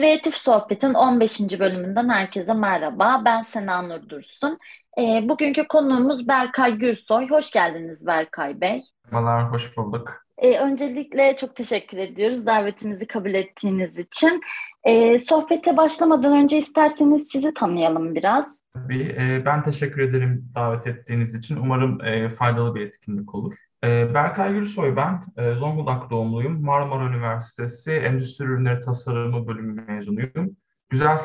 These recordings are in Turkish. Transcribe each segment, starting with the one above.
Kreatif Sohbet'in 15. bölümünden herkese merhaba. Ben Sena Nur Dursun. E, bugünkü konuğumuz Berkay Gürsoy. Hoş geldiniz Berkay Bey. Merhabalar, hoş bulduk. E, öncelikle çok teşekkür ediyoruz davetimizi kabul ettiğiniz için. E, sohbete başlamadan önce isterseniz sizi tanıyalım biraz. Tabii, e, ben teşekkür ederim davet ettiğiniz için. Umarım e, faydalı bir etkinlik olur. E, Berkay Gürsoy ben, e, Zonguldak doğumluyum. Marmara Üniversitesi Endüstri Ürünleri Tasarımı bölümü mezunuyum. Güzel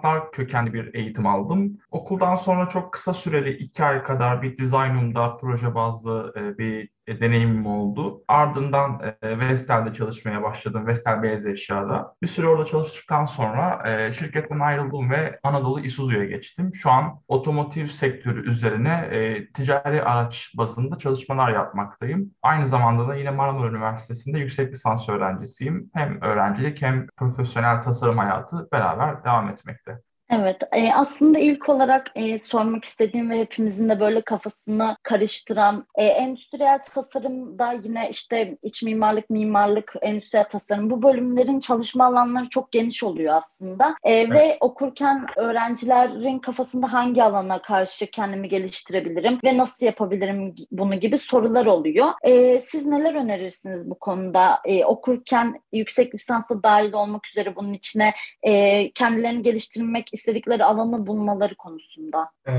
sanatlar kökenli bir eğitim aldım. Okuldan sonra çok kısa süreli iki ay kadar bir Designum'da proje bazlı e, bir e, deneyimim oldu. Ardından e, Vestel'de çalışmaya başladım. Vestel Beyaz Eşya'da. Bir süre orada çalıştıktan sonra şirketten ayrıldım ve Anadolu Isuzu'ya geçtim. Şu an otomotiv sektörü üzerine ticari araç bazında çalışmalar yapmaktayım. Aynı zamanda da yine Marmara Üniversitesi'nde yüksek lisans öğrencisiyim. Hem öğrencilik hem profesyonel tasarım hayatı beraber devam etmekte. Evet, e, aslında ilk olarak e, sormak istediğim ve hepimizin de böyle kafasını karıştıran e, endüstriyel tasarımda yine işte iç mimarlık, mimarlık, endüstriyel tasarım bu bölümlerin çalışma alanları çok geniş oluyor aslında. E, evet. Ve okurken öğrencilerin kafasında hangi alana karşı kendimi geliştirebilirim ve nasıl yapabilirim bunu gibi sorular oluyor. E, siz neler önerirsiniz bu konuda? E, okurken yüksek lisansa dahil olmak üzere bunun içine e, kendilerini geliştirmek istedikleri alanı bulmaları konusunda? Ee,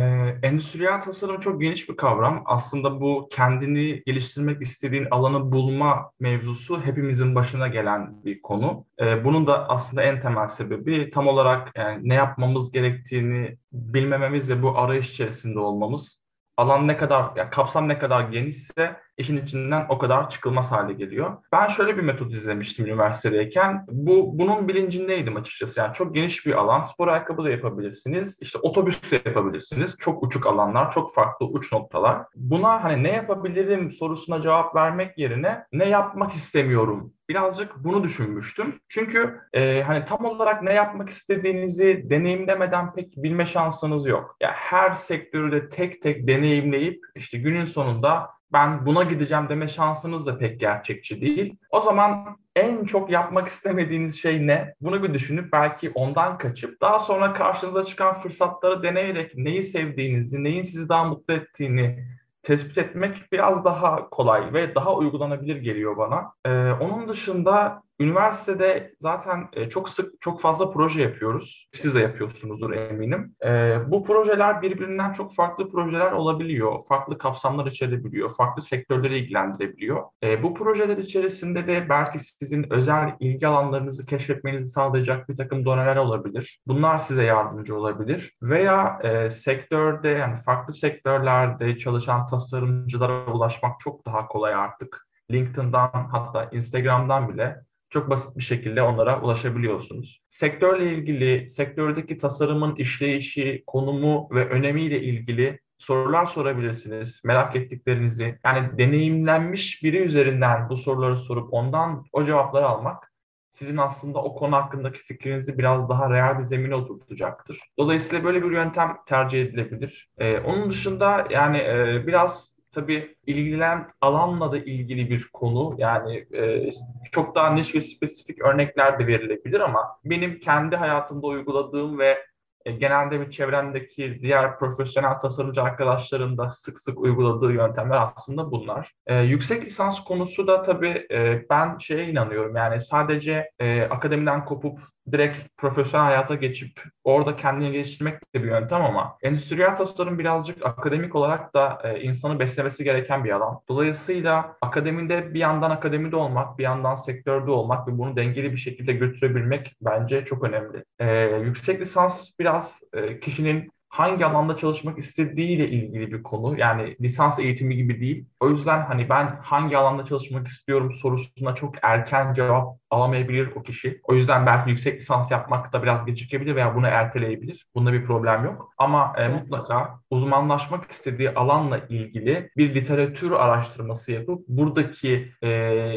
endüstriyel tasarım çok geniş bir kavram. Aslında bu kendini geliştirmek istediğin alanı bulma mevzusu hepimizin başına gelen bir konu. Ee, bunun da aslında en temel sebebi tam olarak yani ne yapmamız gerektiğini bilmememiz ve bu arayış içerisinde olmamız. Alan ne kadar, yani kapsam ne kadar genişse işin içinden o kadar çıkılmaz hale geliyor. Ben şöyle bir metot izlemiştim üniversitedeyken. Bu bunun bilincindeydim açıkçası. Yani çok geniş bir alan. Spor ayakkabı da yapabilirsiniz. İşte otobüs de yapabilirsiniz. Çok uçuk alanlar, çok farklı uç noktalar. Buna hani ne yapabilirim sorusuna cevap vermek yerine ne yapmak istemiyorum birazcık bunu düşünmüştüm. Çünkü e, hani tam olarak ne yapmak istediğinizi deneyimlemeden pek bilme şansınız yok. Ya yani her sektörü de tek tek deneyimleyip işte günün sonunda ben buna gideceğim deme şansınız da pek gerçekçi değil. O zaman en çok yapmak istemediğiniz şey ne? Bunu bir düşünüp belki ondan kaçıp daha sonra karşınıza çıkan fırsatları deneyerek neyi sevdiğinizi, neyin sizi daha mutlu ettiğini tespit etmek biraz daha kolay ve daha uygulanabilir geliyor bana. Ee, onun dışında Üniversitede zaten e, çok sık, çok fazla proje yapıyoruz. Siz de yapıyorsunuzdur eminim. E, bu projeler birbirinden çok farklı projeler olabiliyor. Farklı kapsamlar içerebiliyor. Farklı sektörleri ilgilendirebiliyor. E, bu projeler içerisinde de belki sizin özel ilgi alanlarınızı keşfetmenizi sağlayacak bir takım doneler olabilir. Bunlar size yardımcı olabilir. Veya sektörde yani farklı sektörlerde çalışan tasarımcılara ulaşmak çok daha kolay artık. LinkedIn'dan hatta Instagram'dan bile çok basit bir şekilde onlara ulaşabiliyorsunuz. Sektörle ilgili, sektördeki tasarımın işleyişi, konumu ve önemiyle ilgili sorular sorabilirsiniz. Merak ettiklerinizi, yani deneyimlenmiş biri üzerinden bu soruları sorup ondan o cevapları almak sizin aslında o konu hakkındaki fikrinizi biraz daha real bir zemine oturtacaktır. Dolayısıyla böyle bir yöntem tercih edilebilir. Ee, onun dışında yani e, biraz tabii ilgilenen alanla da ilgili bir konu. Yani e, çok daha niş ve spesifik örnekler de verilebilir ama benim kendi hayatımda uyguladığım ve e, genelde bir çevremdeki diğer profesyonel tasarımcı arkadaşların da sık sık uyguladığı yöntemler aslında bunlar. E, yüksek lisans konusu da tabii e, ben şeye inanıyorum yani sadece e, akademiden kopup direkt profesyonel hayata geçip orada kendini geliştirmek de bir yöntem ama endüstriyel tasarım birazcık akademik olarak da e, insanı beslemesi gereken bir alan. Dolayısıyla akademide bir yandan akademide olmak, bir yandan sektörde olmak ve bunu dengeli bir şekilde götürebilmek bence çok önemli. E, yüksek lisans biraz e, kişinin hangi alanda çalışmak istediğiyle ilgili bir konu. Yani lisans eğitimi gibi değil. O yüzden hani ben hangi alanda çalışmak istiyorum sorusuna çok erken cevap alamayabilir o kişi. O yüzden belki yüksek lisans yapmak da biraz gecikebilir veya bunu erteleyebilir. Bunda bir problem yok. Ama e, mutlaka uzmanlaşmak istediği alanla ilgili bir literatür araştırması yapıp buradaki e,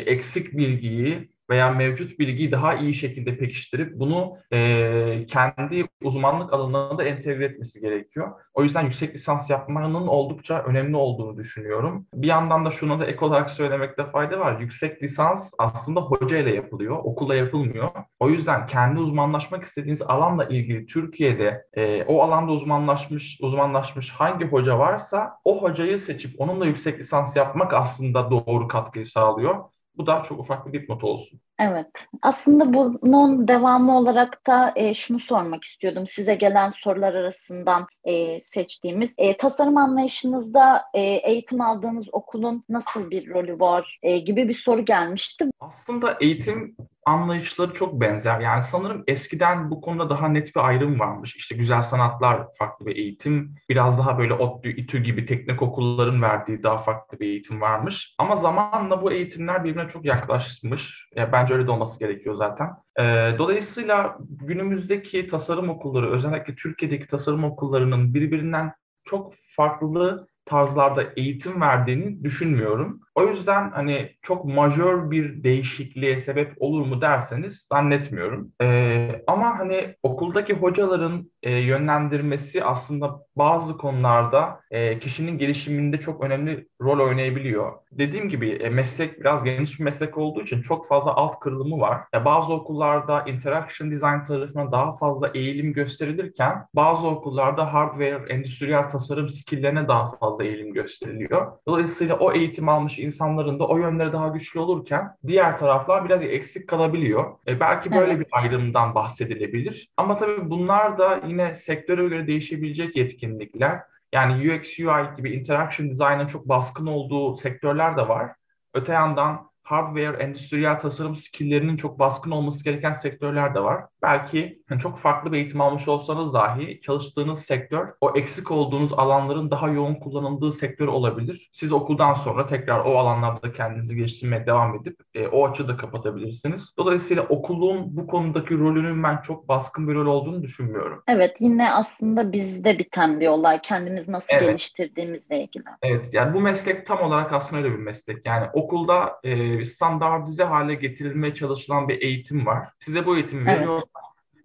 eksik bilgiyi veya mevcut bilgiyi daha iyi şekilde pekiştirip bunu e, kendi uzmanlık alanına da entegre etmesi gerekiyor. O yüzden yüksek lisans yapmanın oldukça önemli olduğunu düşünüyorum. Bir yandan da şunu da ek olarak söylemekte fayda var. Yüksek lisans aslında hoca ile yapılıyor, okulla yapılmıyor. O yüzden kendi uzmanlaşmak istediğiniz alanla ilgili Türkiye'de e, o alanda uzmanlaşmış uzmanlaşmış hangi hoca varsa o hocayı seçip onunla yüksek lisans yapmak aslında doğru katkıyı sağlıyor. Bu da çok ufak bir dipnot olsun. Evet. Aslında bunun devamı olarak da e, şunu sormak istiyordum. Size gelen sorular arasından e, seçtiğimiz. E, tasarım anlayışınızda e, eğitim aldığınız okulun nasıl bir rolü var e, gibi bir soru gelmişti. Aslında eğitim anlayışları çok benzer. Yani sanırım eskiden bu konuda daha net bir ayrım varmış. İşte güzel sanatlar farklı bir eğitim, biraz daha böyle ODTÜ, İTÜ gibi teknik okulların verdiği daha farklı bir eğitim varmış. Ama zamanla bu eğitimler birbirine çok yaklaşmış. Ya bence öyle de olması gerekiyor zaten. Ee, dolayısıyla günümüzdeki tasarım okulları, özellikle Türkiye'deki tasarım okullarının birbirinden çok farklı tarzlarda eğitim verdiğini düşünmüyorum. O yüzden hani çok majör bir değişikliğe sebep olur mu derseniz zannetmiyorum. Ee, ama hani okuldaki hocaların e, yönlendirmesi aslında bazı konularda e, kişinin gelişiminde çok önemli rol oynayabiliyor. Dediğim gibi e, meslek biraz geniş bir meslek olduğu için çok fazla alt kırılımı var. E, bazı okullarda interaction design tarafına daha fazla eğilim gösterilirken bazı okullarda hardware, endüstriyel tasarım skilllerine daha fazla eğilim gösteriliyor. Dolayısıyla o eğitim almış insanların da o yönleri daha güçlü olurken diğer taraflar biraz eksik kalabiliyor. E, belki böyle evet. bir ayrımdan bahsedilebilir. Ama tabii bunlar da yine sektöre göre değişebilecek yetkinlikler. Yani UX, UI gibi interaction design'ın çok baskın olduğu sektörler de var. Öte yandan hardware, endüstriyel tasarım skilllerinin çok baskın olması gereken sektörler de var. Belki yani çok farklı bir eğitim almış olsanız dahi çalıştığınız sektör o eksik olduğunuz alanların daha yoğun kullanıldığı sektör olabilir. Siz okuldan sonra tekrar o alanlarda kendinizi geliştirmeye devam edip e, o açığı da kapatabilirsiniz. Dolayısıyla okulun bu konudaki rolünün ben çok baskın bir rol olduğunu düşünmüyorum. Evet yine aslında bizde biten bir olay. Kendimizi nasıl evet. geliştirdiğimizle ilgili. Evet yani bu meslek tam olarak aslında öyle bir meslek. Yani okulda e, standartize hale getirilmeye çalışılan bir eğitim var. Size bu eğitimi evet. veriyorlar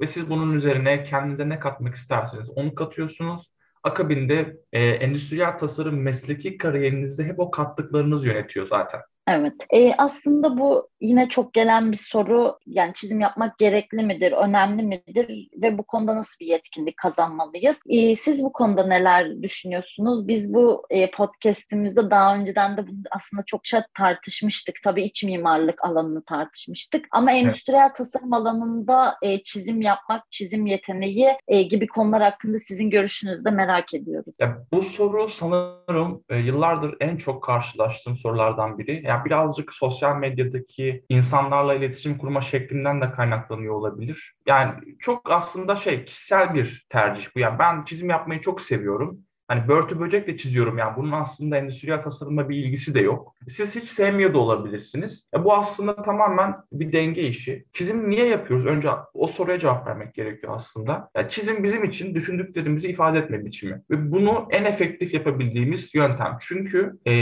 ve siz bunun üzerine kendinize ne katmak isterseniz onu katıyorsunuz. Akabinde e, endüstriyel tasarım mesleki kariyerinizde hep o kattıklarınız yönetiyor zaten. Evet. E, aslında bu yine çok gelen bir soru. Yani çizim yapmak gerekli midir, önemli midir ve bu konuda nasıl bir yetkinlik kazanmalıyız? E, siz bu konuda neler düşünüyorsunuz? Biz bu e, podcastimizde daha önceden de bunu aslında çokça tartışmıştık. Tabii iç mimarlık alanını tartışmıştık. Ama endüstriyel evet. tasarım alanında e, çizim yapmak, çizim yeteneği e, gibi konular hakkında sizin görüşünüzü de merak ediyoruz. Ya, bu soru sanırım e, yıllardır en çok karşılaştığım sorulardan biri. Yani birazcık sosyal medyadaki insanlarla iletişim kurma şeklinden de kaynaklanıyor olabilir. Yani çok aslında şey kişisel bir tercih bu. Yani ben çizim yapmayı çok seviyorum. Hani börtü böcekle çiziyorum yani bunun aslında endüstriyel tasarımla bir ilgisi de yok. Siz hiç sevmiyor da olabilirsiniz. E bu aslında tamamen bir denge işi. Çizim niye yapıyoruz? Önce o soruya cevap vermek gerekiyor aslında. Yani çizim bizim için düşündüklerimizi ifade etme biçimi. Ve bunu en efektif yapabildiğimiz yöntem. Çünkü e,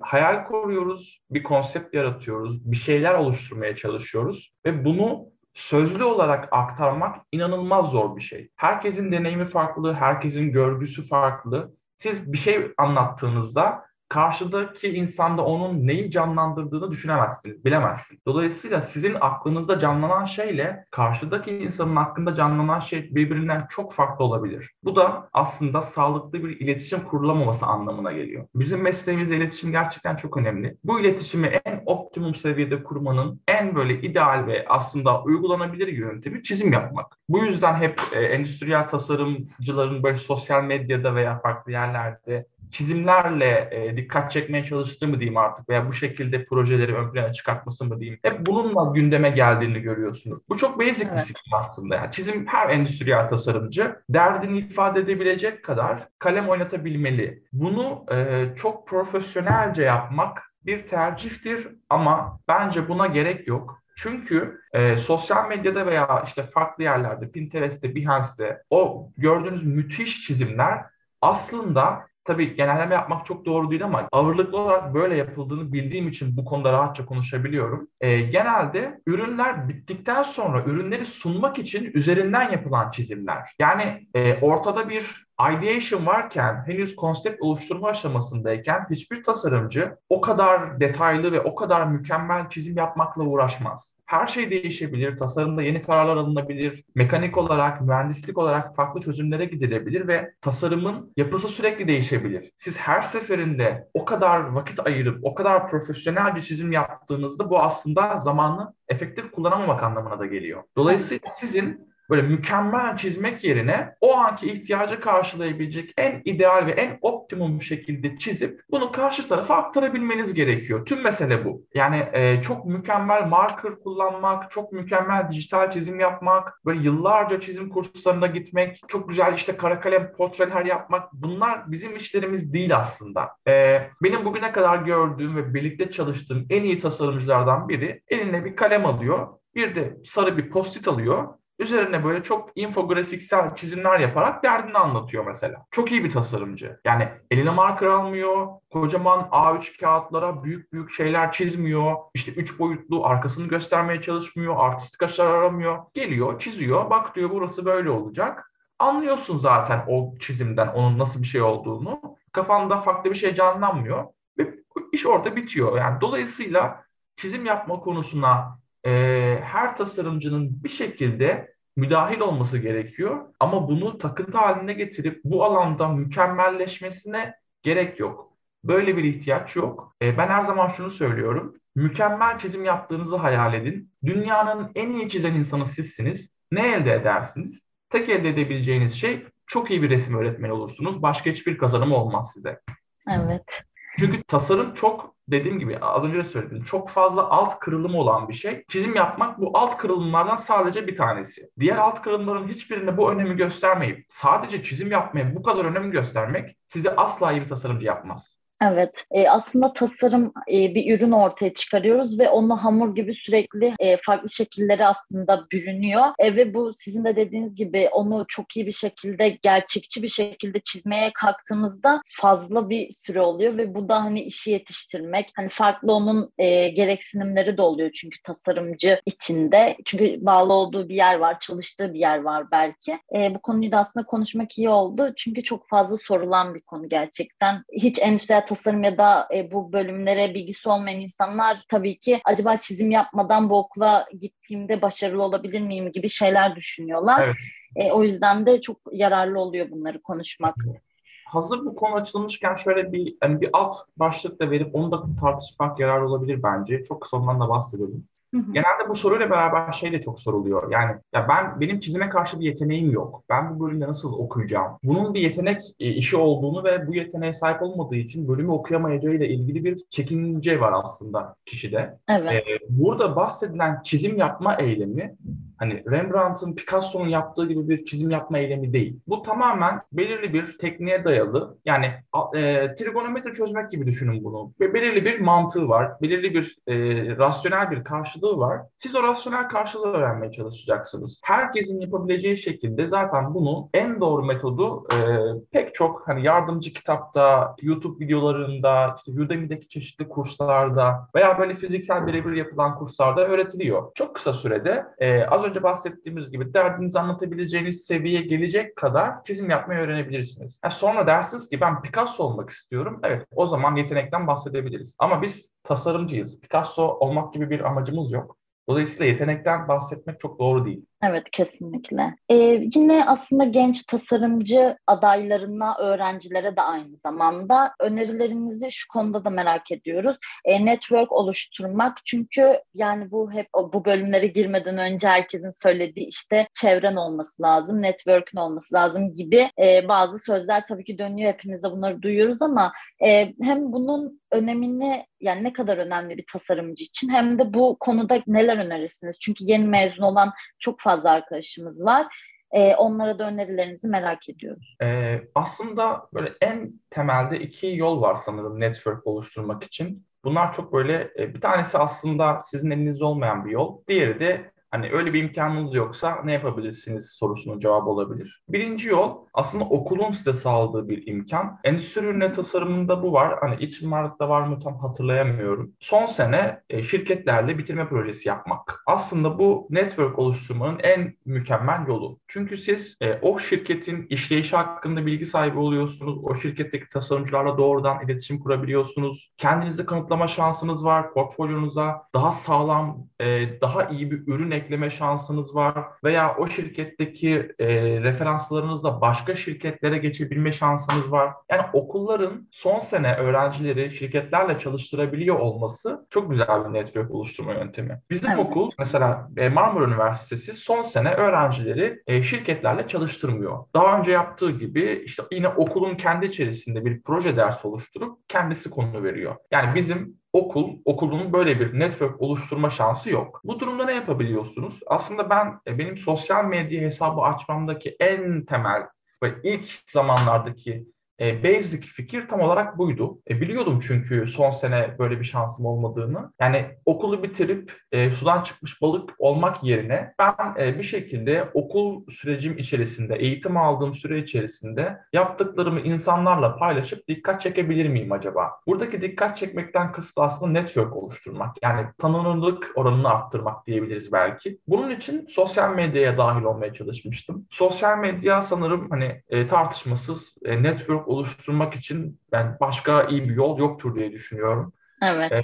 hayal kuruyoruz, bir konsept yaratıyoruz, bir şeyler oluşturmaya çalışıyoruz. Ve bunu sözlü olarak aktarmak inanılmaz zor bir şey. Herkesin deneyimi farklı, herkesin görgüsü farklı. Siz bir şey anlattığınızda karşıdaki insanda onun neyi canlandırdığını düşünemezsiniz, bilemezsiniz. Dolayısıyla sizin aklınızda canlanan şeyle karşıdaki insanın hakkında canlanan şey birbirinden çok farklı olabilir. Bu da aslında sağlıklı bir iletişim kurulamaması anlamına geliyor. Bizim mesleğimizde iletişim gerçekten çok önemli. Bu iletişimi en optimum seviyede kurmanın en böyle ideal ve aslında uygulanabilir yöntemi çizim yapmak. Bu yüzden hep e, endüstriyel tasarımcıların böyle sosyal medyada veya farklı yerlerde çizimlerle e, dikkat çekmeye çalıştığı mı diyeyim artık veya bu şekilde projeleri ön plana çıkartması mı diyeyim. Hep bununla gündeme geldiğini görüyorsunuz. Bu çok basic evet. bir sistem aslında. Yani çizim her endüstriyel tasarımcı derdini ifade edebilecek kadar kalem oynatabilmeli. Bunu e, çok profesyonelce yapmak bir tercihtir ama bence buna gerek yok. Çünkü e, sosyal medyada veya işte farklı yerlerde, Pinterest'te, Behance'de o gördüğünüz müthiş çizimler aslında tabii genelleme yapmak çok doğru değil ama ağırlıklı olarak böyle yapıldığını bildiğim için bu konuda rahatça konuşabiliyorum. E, genelde ürünler bittikten sonra ürünleri sunmak için üzerinden yapılan çizimler. Yani e, ortada bir ideation varken, henüz konsept oluşturma aşamasındayken hiçbir tasarımcı o kadar detaylı ve o kadar mükemmel çizim yapmakla uğraşmaz. Her şey değişebilir, tasarımda yeni kararlar alınabilir, mekanik olarak, mühendislik olarak farklı çözümlere gidilebilir ve tasarımın yapısı sürekli değişebilir. Siz her seferinde o kadar vakit ayırıp, o kadar profesyonel bir çizim yaptığınızda bu aslında zamanı efektif kullanamamak anlamına da geliyor. Dolayısıyla sizin böyle mükemmel çizmek yerine o anki ihtiyacı karşılayabilecek en ideal ve en optimum şekilde çizip bunu karşı tarafa aktarabilmeniz gerekiyor. Tüm mesele bu. Yani e, çok mükemmel marker kullanmak, çok mükemmel dijital çizim yapmak, böyle yıllarca çizim kurslarına gitmek, çok güzel işte kara kalem portreler yapmak bunlar bizim işlerimiz değil aslında. E, benim bugüne kadar gördüğüm ve birlikte çalıştığım en iyi tasarımcılardan biri eline bir kalem alıyor, bir de sarı bir post-it alıyor Üzerine böyle çok infografiksel çizimler yaparak derdini anlatıyor mesela. Çok iyi bir tasarımcı. Yani eline marker almıyor, kocaman A3 kağıtlara büyük büyük şeyler çizmiyor. İşte üç boyutlu arkasını göstermeye çalışmıyor, artistik açılar aramıyor. Geliyor, çiziyor, bak diyor burası böyle olacak. Anlıyorsun zaten o çizimden onun nasıl bir şey olduğunu. Kafanda farklı bir şey canlanmıyor ve iş orada bitiyor. Yani dolayısıyla çizim yapma konusuna e, her tasarımcının bir şekilde müdahil olması gerekiyor. Ama bunu takıntı haline getirip bu alanda mükemmelleşmesine gerek yok. Böyle bir ihtiyaç yok. E, ben her zaman şunu söylüyorum. Mükemmel çizim yaptığınızı hayal edin. Dünyanın en iyi çizen insanı sizsiniz. Ne elde edersiniz? Tek elde edebileceğiniz şey çok iyi bir resim öğretmeni olursunuz. Başka hiçbir kazanım olmaz size. Evet. Çünkü tasarım çok dediğim gibi az önce de söyledim çok fazla alt kırılım olan bir şey. Çizim yapmak bu alt kırılımlardan sadece bir tanesi. Diğer alt kırılımların hiçbirine bu önemi göstermeyip sadece çizim yapmaya bu kadar önem göstermek sizi asla iyi bir tasarımcı yapmaz. Evet, e, aslında tasarım e, bir ürün ortaya çıkarıyoruz ve onu hamur gibi sürekli e, farklı şekilleri aslında bürünüyor e, ve bu sizin de dediğiniz gibi onu çok iyi bir şekilde, gerçekçi bir şekilde çizmeye kalktığımızda fazla bir süre oluyor ve bu da hani işi yetiştirmek, hani farklı onun e, gereksinimleri de oluyor çünkü tasarımcı içinde. Çünkü bağlı olduğu bir yer var, çalıştığı bir yer var belki. E, bu konuyu da aslında konuşmak iyi oldu çünkü çok fazla sorulan bir konu gerçekten. Hiç endüstriyel tasarım ya da e, bu bölümlere bilgisi olmayan insanlar tabii ki acaba çizim yapmadan bu okula gittiğimde başarılı olabilir miyim gibi şeyler düşünüyorlar. Evet. E, o yüzden de çok yararlı oluyor bunları konuşmak. Hazır bu konu açılmışken şöyle bir hani bir alt başlık da verip onu da tartışmak yararlı olabilir bence. Çok kısa ondan da bahsedelim. Genelde bu soruyla beraber şey de çok soruluyor. Yani ya ben benim çizime karşı bir yeteneğim yok. Ben bu bölümde nasıl okuyacağım? Bunun bir yetenek e, işi olduğunu ve bu yeteneğe sahip olmadığı için bölümü okuyamayacağıyla ilgili bir çekince var aslında kişide. Evet. Ee, burada bahsedilen çizim yapma eylemi hani Rembrandt'ın, Picasso'nun yaptığı gibi bir çizim yapma eylemi değil. Bu tamamen belirli bir tekniğe dayalı. Yani e, trigonometri çözmek gibi düşünün bunu. Ve belirli bir mantığı var. Belirli bir e, rasyonel bir karşılığı var. Siz o rasyonel karşılığı öğrenmeye çalışacaksınız. Herkesin yapabileceği şekilde zaten bunu en doğru metodu e, pek çok hani yardımcı kitapta, YouTube videolarında, işte Udemy'deki çeşitli kurslarda veya böyle fiziksel birebir yapılan kurslarda öğretiliyor. Çok kısa sürede e, az önce bahsettiğimiz gibi derdinizi anlatabileceğiniz seviyeye gelecek kadar çizim yapmayı öğrenebilirsiniz. Yani sonra dersiniz ki ben Picasso olmak istiyorum. Evet o zaman yetenekten bahsedebiliriz. Ama biz tasarımcıyız. Picasso olmak gibi bir amacımız yok. Dolayısıyla yetenekten bahsetmek çok doğru değil. Evet kesinlikle. Ee, yine aslında genç tasarımcı adaylarına, öğrencilere de aynı zamanda önerilerinizi şu konuda da merak ediyoruz. E, network oluşturmak çünkü yani bu hep bu bölümlere girmeden önce herkesin söylediği işte çevren olması lazım, network'ün olması lazım gibi e, bazı sözler tabii ki dönüyor. Hepimiz de bunları duyuyoruz ama e, hem bunun önemini yani ne kadar önemli bir tasarımcı için hem de bu konuda neler önerirsiniz? Çünkü yeni mezun olan çok fazla arkadaşımız var. E, onlara da önerilerinizi merak ediyoruz. E, aslında böyle en temelde iki yol var sanırım network oluşturmak için. Bunlar çok böyle e, bir tanesi aslında sizin elinizde olmayan bir yol. Diğeri de Hani öyle bir imkanınız yoksa ne yapabilirsiniz sorusunun cevabı olabilir. Birinci yol aslında okulun size sağladığı bir imkan. Endüstri ürünü tasarımında bu var. Hani iç mimarlıkta var mı tam hatırlayamıyorum. Son sene e, şirketlerle bitirme projesi yapmak. Aslında bu network oluşturmanın en mükemmel yolu. Çünkü siz e, o şirketin işleyişi hakkında bilgi sahibi oluyorsunuz. O şirketteki tasarımcılarla doğrudan iletişim kurabiliyorsunuz. Kendinizi kanıtlama şansınız var. Portfolyonuza daha sağlam, e, daha iyi bir ürün ekleme şansınız var. Veya o şirketteki e, referanslarınızla başka şirketlere geçebilme şansınız var. Yani okulların son sene öğrencileri şirketlerle çalıştırabiliyor olması çok güzel bir network oluşturma yöntemi. Bizim evet. okul mesela e, Marmara Üniversitesi son sene öğrencileri e, şirketlerle çalıştırmıyor. Daha önce yaptığı gibi işte yine okulun kendi içerisinde bir proje dersi oluşturup kendisi konu veriyor. Yani bizim okul, okulun böyle bir network oluşturma şansı yok. Bu durumda ne yapabiliyorsunuz? Aslında ben e, benim sosyal medya hesabı açmamdaki en temel ve ilk zamanlardaki e, basic fikir tam olarak buydu. E, biliyordum çünkü son sene böyle bir şansım olmadığını. Yani okulu bitirip e, sudan çıkmış balık olmak yerine ben e, bir şekilde okul sürecim içerisinde, eğitim aldığım süre içerisinde yaptıklarımı insanlarla paylaşıp dikkat çekebilir miyim acaba? Buradaki dikkat çekmekten kısıt aslında network oluşturmak. Yani tanınırlık oranını arttırmak diyebiliriz belki. Bunun için sosyal medyaya dahil olmaya çalışmıştım. Sosyal medya sanırım hani e, tartışmasız e, network oluşturmak için ben başka iyi bir yol yoktur diye düşünüyorum. Evet. E,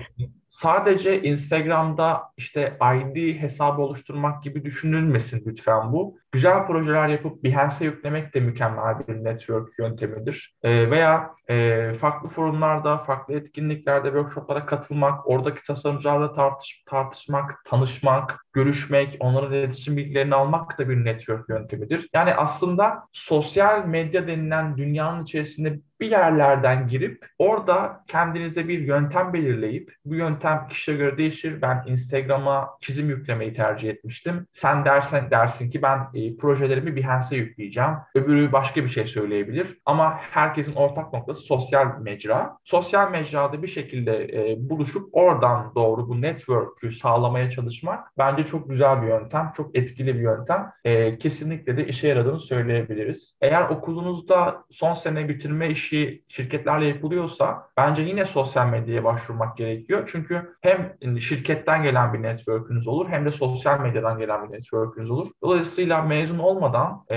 sadece Instagram'da işte ID hesabı oluşturmak gibi düşünülmesin lütfen bu. Güzel projeler yapıp Behance'e yüklemek de mükemmel bir network yöntemidir. E, veya e, farklı forumlarda, farklı etkinliklerde, workshoplara katılmak, oradaki tasarımcılarla tartış, tartışmak, tanışmak, görüşmek, onların iletişim bilgilerini almak da bir network yöntemidir. Yani aslında sosyal medya denilen dünyanın içerisinde bir yerlerden girip orada kendinize bir yöntem belirleyip bu yöntem kişiye göre değişir. Ben Instagram'a çizim yüklemeyi tercih etmiştim. Sen dersen dersin ki ben e, projelerimi Behance'e yükleyeceğim. Öbürü başka bir şey söyleyebilir. Ama herkesin ortak noktası sosyal mecra. Sosyal mecrada bir şekilde e, buluşup oradan doğru bu network'ü sağlamaya çalışmak bence çok güzel bir yöntem. Çok etkili bir yöntem. E, kesinlikle de işe yaradığını söyleyebiliriz. Eğer okulunuzda son sene bitirme işi şirketlerle yapılıyorsa bence yine sosyal medyaya başvurmak gerekiyor. Çünkü hem şirketten gelen bir network'ünüz olur hem de sosyal medyadan gelen bir network'ünüz olur. Dolayısıyla mezun olmadan e,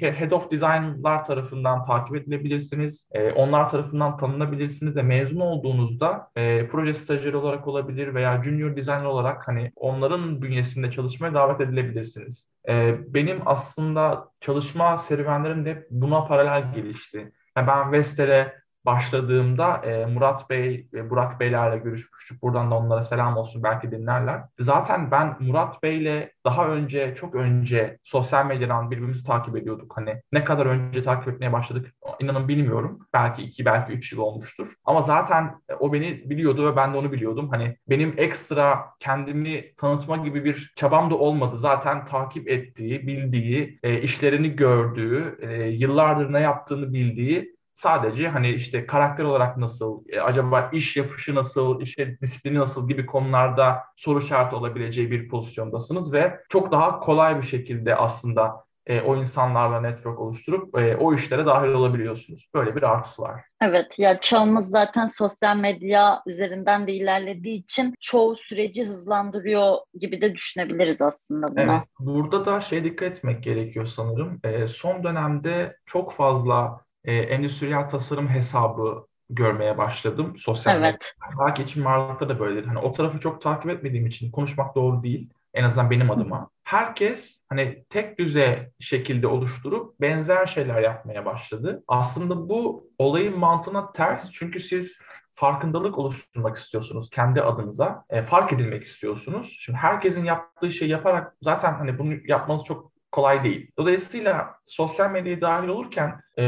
Head of Design'lar tarafından takip edilebilirsiniz. E, onlar tarafından tanınabilirsiniz ve mezun olduğunuzda e, proje stajyeri olarak olabilir veya junior designer olarak hani onların bünyesinde çalışmaya davet edilebilirsiniz. E, benim aslında çalışma serüvenlerim de buna paralel gelişti. Yani ben Vestel'e başladığımda e, Murat Bey ve Burak Beylerle görüşmüştük. Buradan da onlara selam olsun belki dinlerler. Zaten ben Murat Bey'le daha önce çok önce sosyal medyadan birbirimizi takip ediyorduk. Hani ne kadar önce takip etmeye başladık inanın bilmiyorum. Belki iki belki üç yıl olmuştur. Ama zaten o beni biliyordu ve ben de onu biliyordum. Hani benim ekstra kendimi tanıtma gibi bir çabam da olmadı. Zaten takip ettiği, bildiği, e, işlerini gördüğü, e, yıllardır ne yaptığını bildiği Sadece hani işte karakter olarak nasıl, e, acaba iş yapışı nasıl, işe disiplini nasıl gibi konularda soru işareti olabileceği bir pozisyondasınız ve çok daha kolay bir şekilde aslında e, o insanlarla network oluşturup e, o işlere dahil olabiliyorsunuz. Böyle bir artısı var. Evet ya çağımız zaten sosyal medya üzerinden de ilerlediği için çoğu süreci hızlandırıyor gibi de düşünebiliriz aslında buna. Evet, burada da şey dikkat etmek gerekiyor sanırım. E, son dönemde çok fazla e, endüstriyel tasarım hesabı görmeye başladım sosyal evet. medyada. Belki için mimarlıkta da böyledir. Hani o tarafı çok takip etmediğim için konuşmak doğru değil. En azından benim adıma. Herkes hani tek düze şekilde oluşturup benzer şeyler yapmaya başladı. Aslında bu olayın mantığına ters. Çünkü siz farkındalık oluşturmak istiyorsunuz kendi adınıza. E, fark edilmek istiyorsunuz. Şimdi herkesin yaptığı şeyi yaparak zaten hani bunu yapmanız çok kolay değil. Dolayısıyla sosyal medyaya dahil olurken e,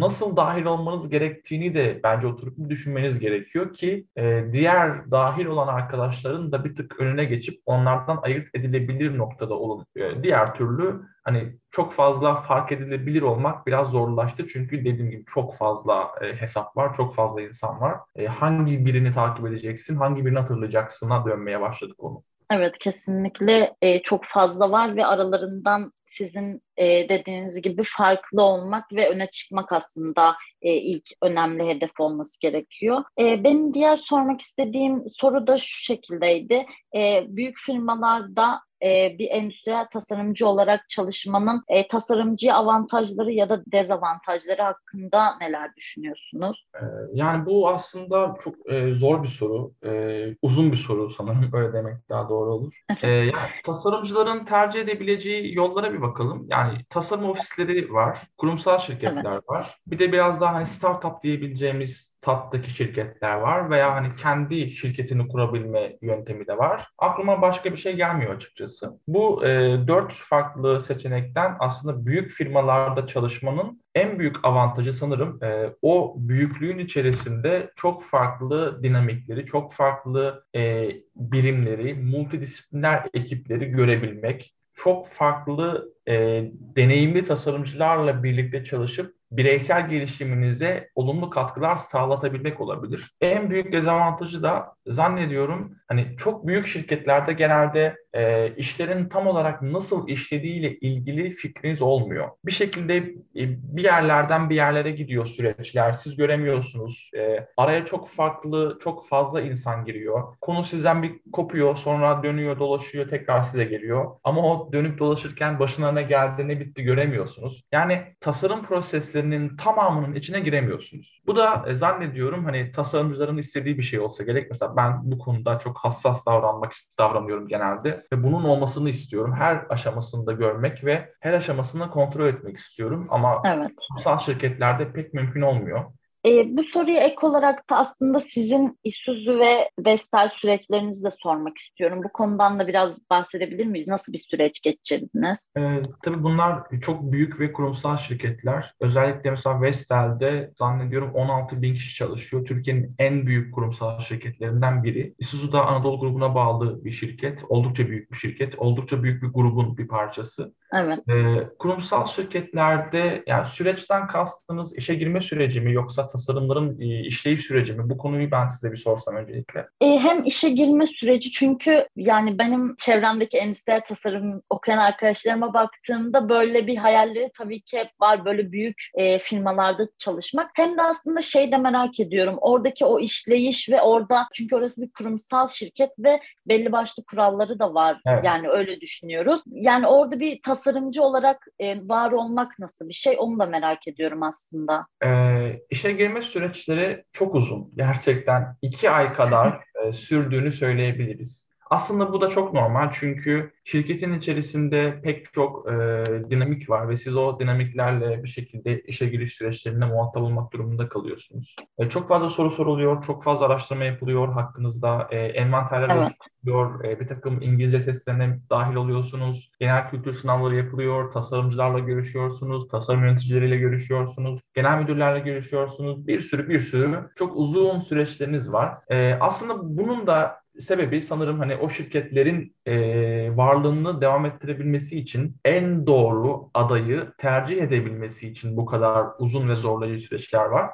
nasıl dahil olmanız gerektiğini de bence oturup düşünmeniz gerekiyor ki e, diğer dahil olan arkadaşların da bir tık önüne geçip onlardan ayırt edilebilir noktada olun. E, diğer türlü hani çok fazla fark edilebilir olmak biraz zorlaştı çünkü dediğim gibi çok fazla e, hesap var, çok fazla insan var. E, hangi birini takip edeceksin, hangi birini hatırlayacaksın'a dönmeye başladık onu. Evet kesinlikle e, çok fazla var ve aralarından sizin e, dediğiniz gibi farklı olmak ve öne çıkmak aslında e, ilk önemli hedef olması gerekiyor. E, benim diğer sormak istediğim soru da şu şekildeydi. E, büyük firmalarda e, bir endüstriyel tasarımcı olarak çalışmanın e, tasarımcı avantajları ya da dezavantajları hakkında neler düşünüyorsunuz? Ee, yani bu aslında çok e, zor bir soru, e, uzun bir soru sanırım öyle demek daha doğru olur. E, yani tasarımcıların tercih edebileceği yollara bir bakalım. Yani tasarım ofisleri var, kurumsal şirketler evet. var. Bir de biraz daha hani startup diyebileceğimiz tattaki şirketler var veya hani kendi şirketini kurabilme yöntemi de var. Aklıma başka bir şey gelmiyor açıkçası. Bu e, dört farklı seçenekten aslında büyük firmalarda çalışmanın en büyük avantajı sanırım e, o büyüklüğün içerisinde çok farklı dinamikleri, çok farklı e, birimleri, multidisipliner ekipleri görebilmek, çok farklı e, deneyimli tasarımcılarla birlikte çalışıp bireysel gelişiminize olumlu katkılar sağlatabilmek olabilir. En büyük dezavantajı da zannediyorum hani çok büyük şirketlerde genelde e, işlerin tam olarak nasıl işlediğiyle ilgili fikriniz olmuyor. Bir şekilde e, bir yerlerden bir yerlere gidiyor süreçler. Siz göremiyorsunuz. E, araya çok farklı, çok fazla insan giriyor. Konu sizden bir kopuyor, sonra dönüyor, dolaşıyor, tekrar size geliyor. Ama o dönüp dolaşırken başına ne geldi, ne bitti göremiyorsunuz. Yani tasarım proseslerinin tamamının içine giremiyorsunuz. Bu da e, zannediyorum hani tasarımcıların istediği bir şey olsa gerek. Mesela ben bu konuda çok hassas davranmak davranıyorum genelde ve bunun olmasını istiyorum. Her aşamasında görmek ve her aşamasında kontrol etmek istiyorum ama evet. kurumsal şirketlerde pek mümkün olmuyor. E, bu soruya ek olarak da aslında sizin Isuzu ve Vestel süreçlerinizi de sormak istiyorum. Bu konudan da biraz bahsedebilir miyiz? Nasıl bir süreç geçirdiniz? E, tabii bunlar çok büyük ve kurumsal şirketler. Özellikle mesela Vestel'de zannediyorum 16 bin kişi çalışıyor. Türkiye'nin en büyük kurumsal şirketlerinden biri. Isuzu da Anadolu grubuna bağlı bir şirket. Oldukça büyük bir şirket. Oldukça büyük bir grubun bir parçası. Evet. E, kurumsal şirketlerde yani süreçten kastınız işe girme süreci mi yoksa tasarımların e, işleyiş süreci mi? Bu konuyu ben size bir sorsam öncelikle. E, hem işe girme süreci çünkü yani benim çevremdeki endüstriyel tasarım okuyan arkadaşlarıma baktığımda böyle bir hayalleri tabii ki hep var böyle büyük e, firmalarda çalışmak. Hem de aslında şey de merak ediyorum oradaki o işleyiş ve orada çünkü orası bir kurumsal şirket ve belli başlı kuralları da var. Evet. Yani öyle düşünüyoruz. Yani orada bir tasarımcı olarak e, var olmak nasıl bir şey onu da merak ediyorum aslında. Ee, işe girme süreçleri çok uzun. Gerçekten iki ay kadar e, sürdüğünü söyleyebiliriz. Aslında bu da çok normal çünkü şirketin içerisinde pek çok e, dinamik var ve siz o dinamiklerle bir şekilde işe giriş süreçlerinde muhatap olmak durumunda kalıyorsunuz. E, çok fazla soru soruluyor, çok fazla araştırma yapılıyor hakkınızda, e, envanterler evet. oluşturuluyor, e, bir takım İngilizce testlerine dahil oluyorsunuz, genel kültür sınavları yapılıyor, tasarımcılarla görüşüyorsunuz, tasarım yöneticileriyle görüşüyorsunuz, genel müdürlerle görüşüyorsunuz, bir sürü bir sürü çok uzun süreçleriniz var. E, aslında bunun da sebebi sanırım hani o şirketlerin e, varlığını devam ettirebilmesi için en doğru adayı tercih edebilmesi için bu kadar uzun ve zorlayıcı süreçler var.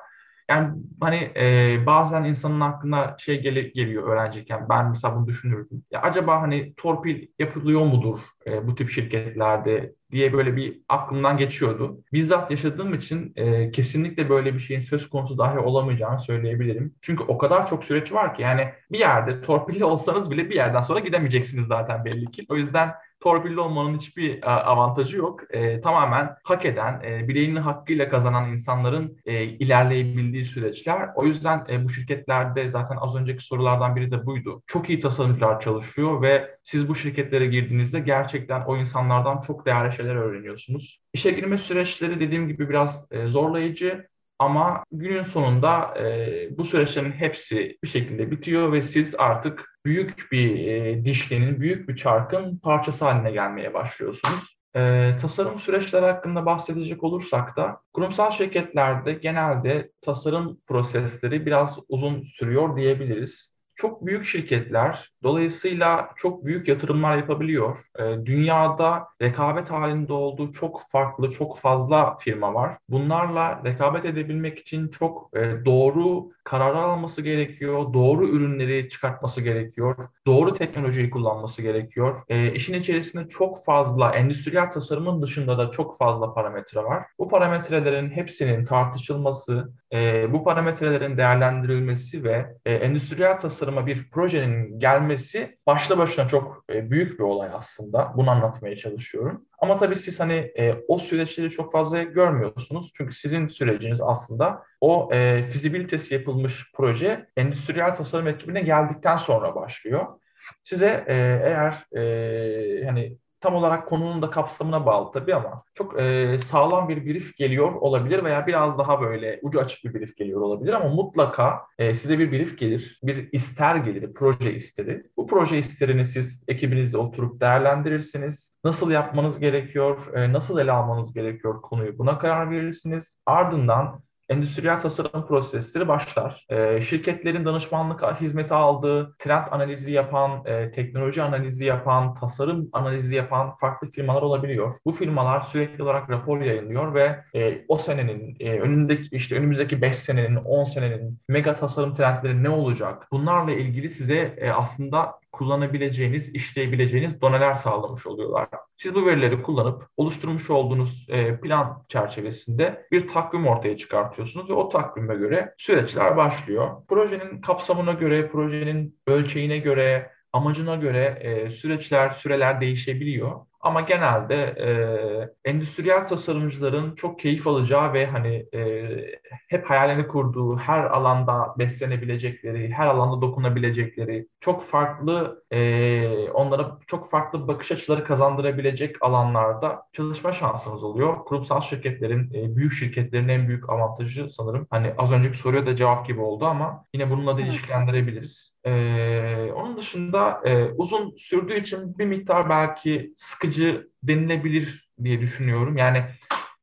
Yani hani e, bazen insanın aklına şey gel geliyor öğrenciyken ben mesela bunu düşünürdüm. Ya acaba hani torpil yapılıyor mudur e, bu tip şirketlerde diye böyle bir aklımdan geçiyordu. Bizzat yaşadığım için e, kesinlikle böyle bir şeyin söz konusu dahi olamayacağını söyleyebilirim. Çünkü o kadar çok süreç var ki yani bir yerde torpilli olsanız bile bir yerden sonra gidemeyeceksiniz zaten belli ki. O yüzden torpilli olmanın hiçbir e, avantajı yok. E, tamamen hak eden, e, bileğinin hakkıyla kazanan insanların e, ilerleyebildiği süreçler. O yüzden e, bu şirketlerde zaten az önceki sorulardan biri de buydu. Çok iyi tasarımcılar çalışıyor ve siz bu şirketlere girdiğinizde gerçekten o insanlardan çok değerli şeyler öğreniyorsunuz. İşe girme süreçleri dediğim gibi biraz e, zorlayıcı ama günün sonunda e, bu süreçlerin hepsi bir şekilde bitiyor ve siz artık büyük bir e, dişlinin, büyük bir çarkın parçası haline gelmeye başlıyorsunuz. E, tasarım süreçleri hakkında bahsedecek olursak da kurumsal şirketlerde genelde tasarım prosesleri biraz uzun sürüyor diyebiliriz. Çok büyük şirketler dolayısıyla çok büyük yatırımlar yapabiliyor. E, dünyada rekabet halinde olduğu çok farklı, çok fazla firma var. Bunlarla rekabet edebilmek için çok e, doğru kararlar alması gerekiyor, doğru ürünleri çıkartması gerekiyor, doğru teknolojiyi kullanması gerekiyor. E, işin içerisinde çok fazla endüstriyel tasarımın dışında da çok fazla parametre var. Bu parametrelerin hepsinin tartışılması, e, bu parametrelerin değerlendirilmesi ve e, endüstriyel tasarıma bir projenin gelmesi başlı başına çok e, büyük bir olay aslında. Bunu anlatmaya çalışıyorum. Ama tabii siz hani e, o süreçleri çok fazla görmüyorsunuz. Çünkü sizin süreciniz aslında o e, fizibilitesi yapılmış proje endüstriyel tasarım ekibine geldikten sonra başlıyor. Size e, eğer e, hani tam olarak konunun da kapsamına bağlı tabii ama çok e, sağlam bir brief geliyor olabilir veya biraz daha böyle ucu açık bir brief geliyor olabilir ama mutlaka e, size bir brief gelir, bir ister gelir, proje isteri. Bu proje isterini siz ekibinizle oturup değerlendirirsiniz. Nasıl yapmanız gerekiyor, e, nasıl ele almanız gerekiyor konuyu buna karar verirsiniz. Ardından endüstriyel tasarım prosesleri başlar. E, şirketlerin danışmanlık hizmeti aldığı, trend analizi yapan, e, teknoloji analizi yapan, tasarım analizi yapan farklı firmalar olabiliyor. Bu firmalar sürekli olarak rapor yayınlıyor ve e, o senenin, e, önündeki işte önümüzdeki 5 senenin, 10 senenin mega tasarım trendleri ne olacak? Bunlarla ilgili size e, aslında kullanabileceğiniz, işleyebileceğiniz doneler sağlamış oluyorlar. Siz bu verileri kullanıp oluşturmuş olduğunuz e, plan çerçevesinde bir takvim ortaya çıkartıyorsunuz ve o takvime göre süreçler başlıyor. Projenin kapsamına göre, projenin ölçeğine göre, amacına göre e, süreçler, süreler değişebiliyor. Ama genelde e, endüstriyel tasarımcıların çok keyif alacağı ve hani e, hep hayalini kurduğu, her alanda beslenebilecekleri, her alanda dokunabilecekleri, çok farklı e, onlara çok farklı bakış açıları kazandırabilecek alanlarda çalışma şansınız oluyor. Kurumsal şirketlerin, e, büyük şirketlerin en büyük avantajı sanırım hani az önceki soruya da cevap gibi oldu ama yine bununla da ilişkilendirebiliriz. E, onun dışında e, uzun sürdüğü için bir miktar belki sıkıcı denilebilir diye düşünüyorum. Yani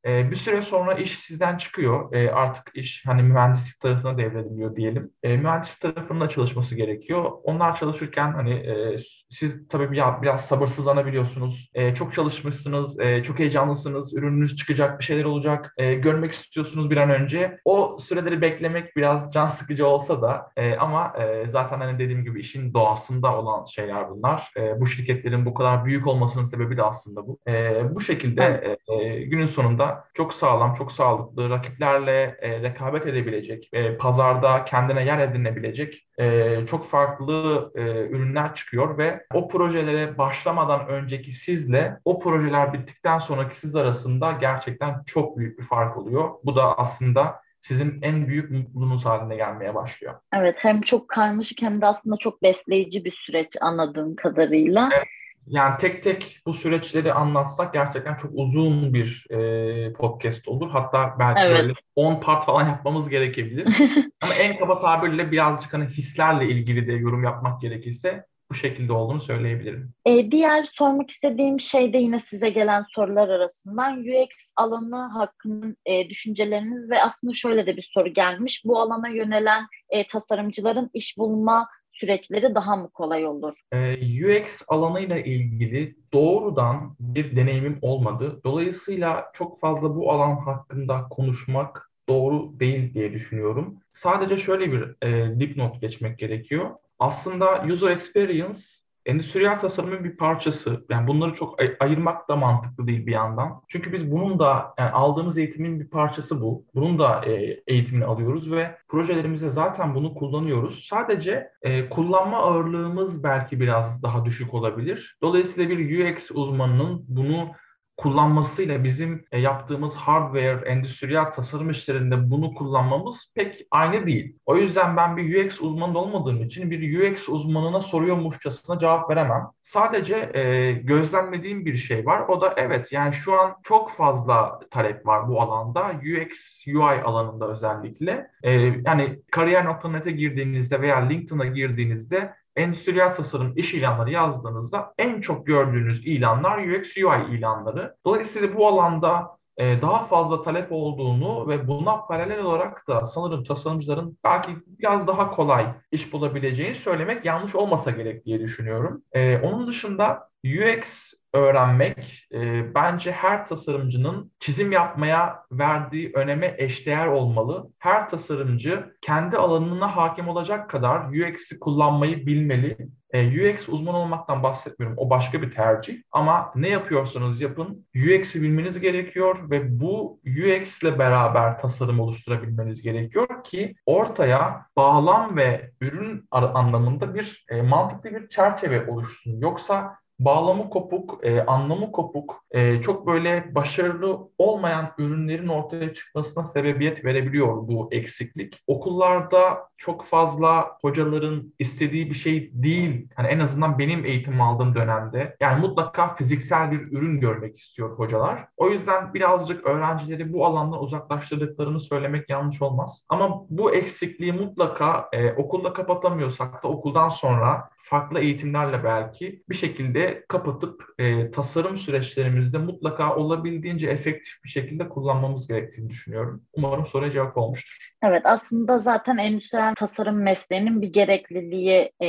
e, bir süre sonra iş sizden çıkıyor. E, artık iş hani mühendislik tarafına devrediliyor diyelim. E, mühendislik tarafında çalışması gerekiyor. Onlar çalışırken hani e, siz tabii biraz, biraz sabırsızlanabiliyorsunuz. E, çok çalışmışsınız, e, çok heyecanlısınız, ürününüz çıkacak, bir şeyler olacak. E, görmek istiyorsunuz bir an önce. O süreleri beklemek biraz can sıkıcı olsa da e, ama e, zaten hani dediğim gibi işin doğasında olan şeyler bunlar. E, bu şirketlerin bu kadar büyük olmasının sebebi de aslında bu. E, bu şekilde e, günün sonunda çok sağlam, çok sağlıklı, rakiplerle e, rekabet edebilecek, e, pazarda kendine yer edinebilecek e, çok farklı e, ürünler çıkıyor ve o projelere başlamadan önceki sizle o projeler bittikten sonraki siz arasında gerçekten çok büyük bir fark oluyor. Bu da aslında sizin en büyük mutluluğunuz haline gelmeye başlıyor. Evet hem çok karmaşık hem de aslında çok besleyici bir süreç anladığım kadarıyla. Evet. Yani tek tek bu süreçleri anlatsak gerçekten çok uzun bir e, podcast olur. Hatta belki evet. böyle 10 part falan yapmamız gerekebilir. Ama en kaba tabirle birazcık hani hislerle ilgili de yorum yapmak gerekirse bu şekilde olduğunu söyleyebilirim. Ee, diğer sormak istediğim şey de yine size gelen sorular arasından UX alanı hakkında e, düşünceleriniz ve aslında şöyle de bir soru gelmiş. Bu alana yönelen e, tasarımcıların iş bulma süreçleri daha mı kolay olur? Ee, UX alanıyla ilgili doğrudan bir deneyimim olmadı. Dolayısıyla çok fazla bu alan hakkında konuşmak doğru değil diye düşünüyorum. Sadece şöyle bir e, dipnot geçmek gerekiyor. Aslında user experience endüstriyel tasarımın bir parçası. Yani bunları çok ay- ayırmak da mantıklı değil bir yandan. Çünkü biz bunun da yani aldığımız eğitimin bir parçası bu. Bunun da e, eğitimini alıyoruz ve projelerimizde zaten bunu kullanıyoruz. Sadece e, kullanma ağırlığımız belki biraz daha düşük olabilir. Dolayısıyla bir UX uzmanının bunu kullanmasıyla bizim e, yaptığımız hardware, endüstriyel tasarım işlerinde bunu kullanmamız pek aynı değil. O yüzden ben bir UX uzmanı olmadığım için bir UX uzmanına soruyormuşçasına cevap veremem. Sadece e, gözlemlediğim bir şey var. O da evet yani şu an çok fazla talep var bu alanda. UX, UI alanında özellikle. E, yani kariyer.net'e girdiğinizde veya LinkedIn'a girdiğinizde endüstriyel tasarım iş ilanları yazdığınızda en çok gördüğünüz ilanlar UX UI ilanları. Dolayısıyla bu alanda e, daha fazla talep olduğunu ve buna paralel olarak da sanırım tasarımcıların belki biraz daha kolay iş bulabileceğini söylemek yanlış olmasa gerek diye düşünüyorum. E, onun dışında UX öğrenmek e, bence her tasarımcının çizim yapmaya verdiği öneme eşdeğer olmalı. Her tasarımcı kendi alanına hakim olacak kadar UX'i kullanmayı bilmeli. E, UX uzman olmaktan bahsetmiyorum. O başka bir tercih. Ama ne yapıyorsanız yapın UX'i bilmeniz gerekiyor ve bu UX ile beraber tasarım oluşturabilmeniz gerekiyor ki ortaya bağlam ve ürün anlamında bir e, mantıklı bir çerçeve oluşsun. Yoksa bağlamı kopuk, e, anlamı kopuk, e, çok böyle başarılı olmayan ürünlerin ortaya çıkmasına sebebiyet verebiliyor bu eksiklik. Okullarda çok fazla hocaların istediği bir şey değil. Yani en azından benim eğitim aldığım dönemde yani mutlaka fiziksel bir ürün görmek istiyor hocalar. O yüzden birazcık öğrencileri bu alandan uzaklaştırdıklarını söylemek yanlış olmaz. Ama bu eksikliği mutlaka e, okulda kapatamıyorsak da okuldan sonra farklı eğitimlerle belki bir şekilde kapatıp e, tasarım süreçlerimizde mutlaka olabildiğince efektif bir şekilde kullanmamız gerektiğini düşünüyorum. Umarım soruya cevap olmuştur. Evet aslında zaten endüstriyel tasarım mesleğinin bir gerekliliği e,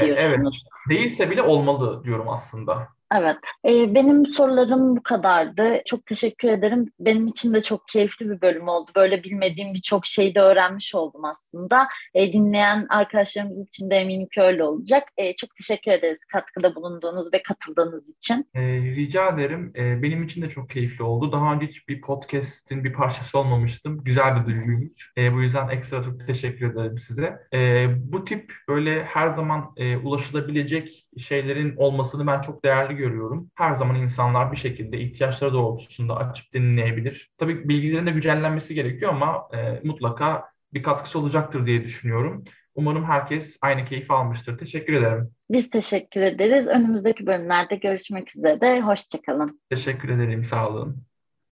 diyorsunuz. Evet değilse bile olmalı diyorum aslında. Evet. Ee, benim sorularım bu kadardı. Çok teşekkür ederim. Benim için de çok keyifli bir bölüm oldu. Böyle bilmediğim birçok şeyi de öğrenmiş oldum aslında. Ee, dinleyen arkadaşlarımız için de eminim ki öyle olacak. Ee, çok teşekkür ederiz katkıda bulunduğunuz ve katıldığınız için. Ee, rica ederim. Ee, benim için de çok keyifli oldu. Daha önce hiç bir podcast'in bir parçası olmamıştım. Güzel bir duyguymuş. Ee, bu yüzden ekstra çok teşekkür ederim size. Ee, bu tip böyle her zaman e, ulaşılabilecek şeylerin olmasını ben çok değerli görüyorum görüyorum. Her zaman insanlar bir şekilde ihtiyaçları doğrultusunda açıp dinleyebilir. Tabii bilgilerin de gücellenmesi gerekiyor ama e, mutlaka bir katkısı olacaktır diye düşünüyorum. Umarım herkes aynı keyif almıştır. Teşekkür ederim. Biz teşekkür ederiz. Önümüzdeki bölümlerde görüşmek üzere. Hoşçakalın. Teşekkür ederim. Sağ olun.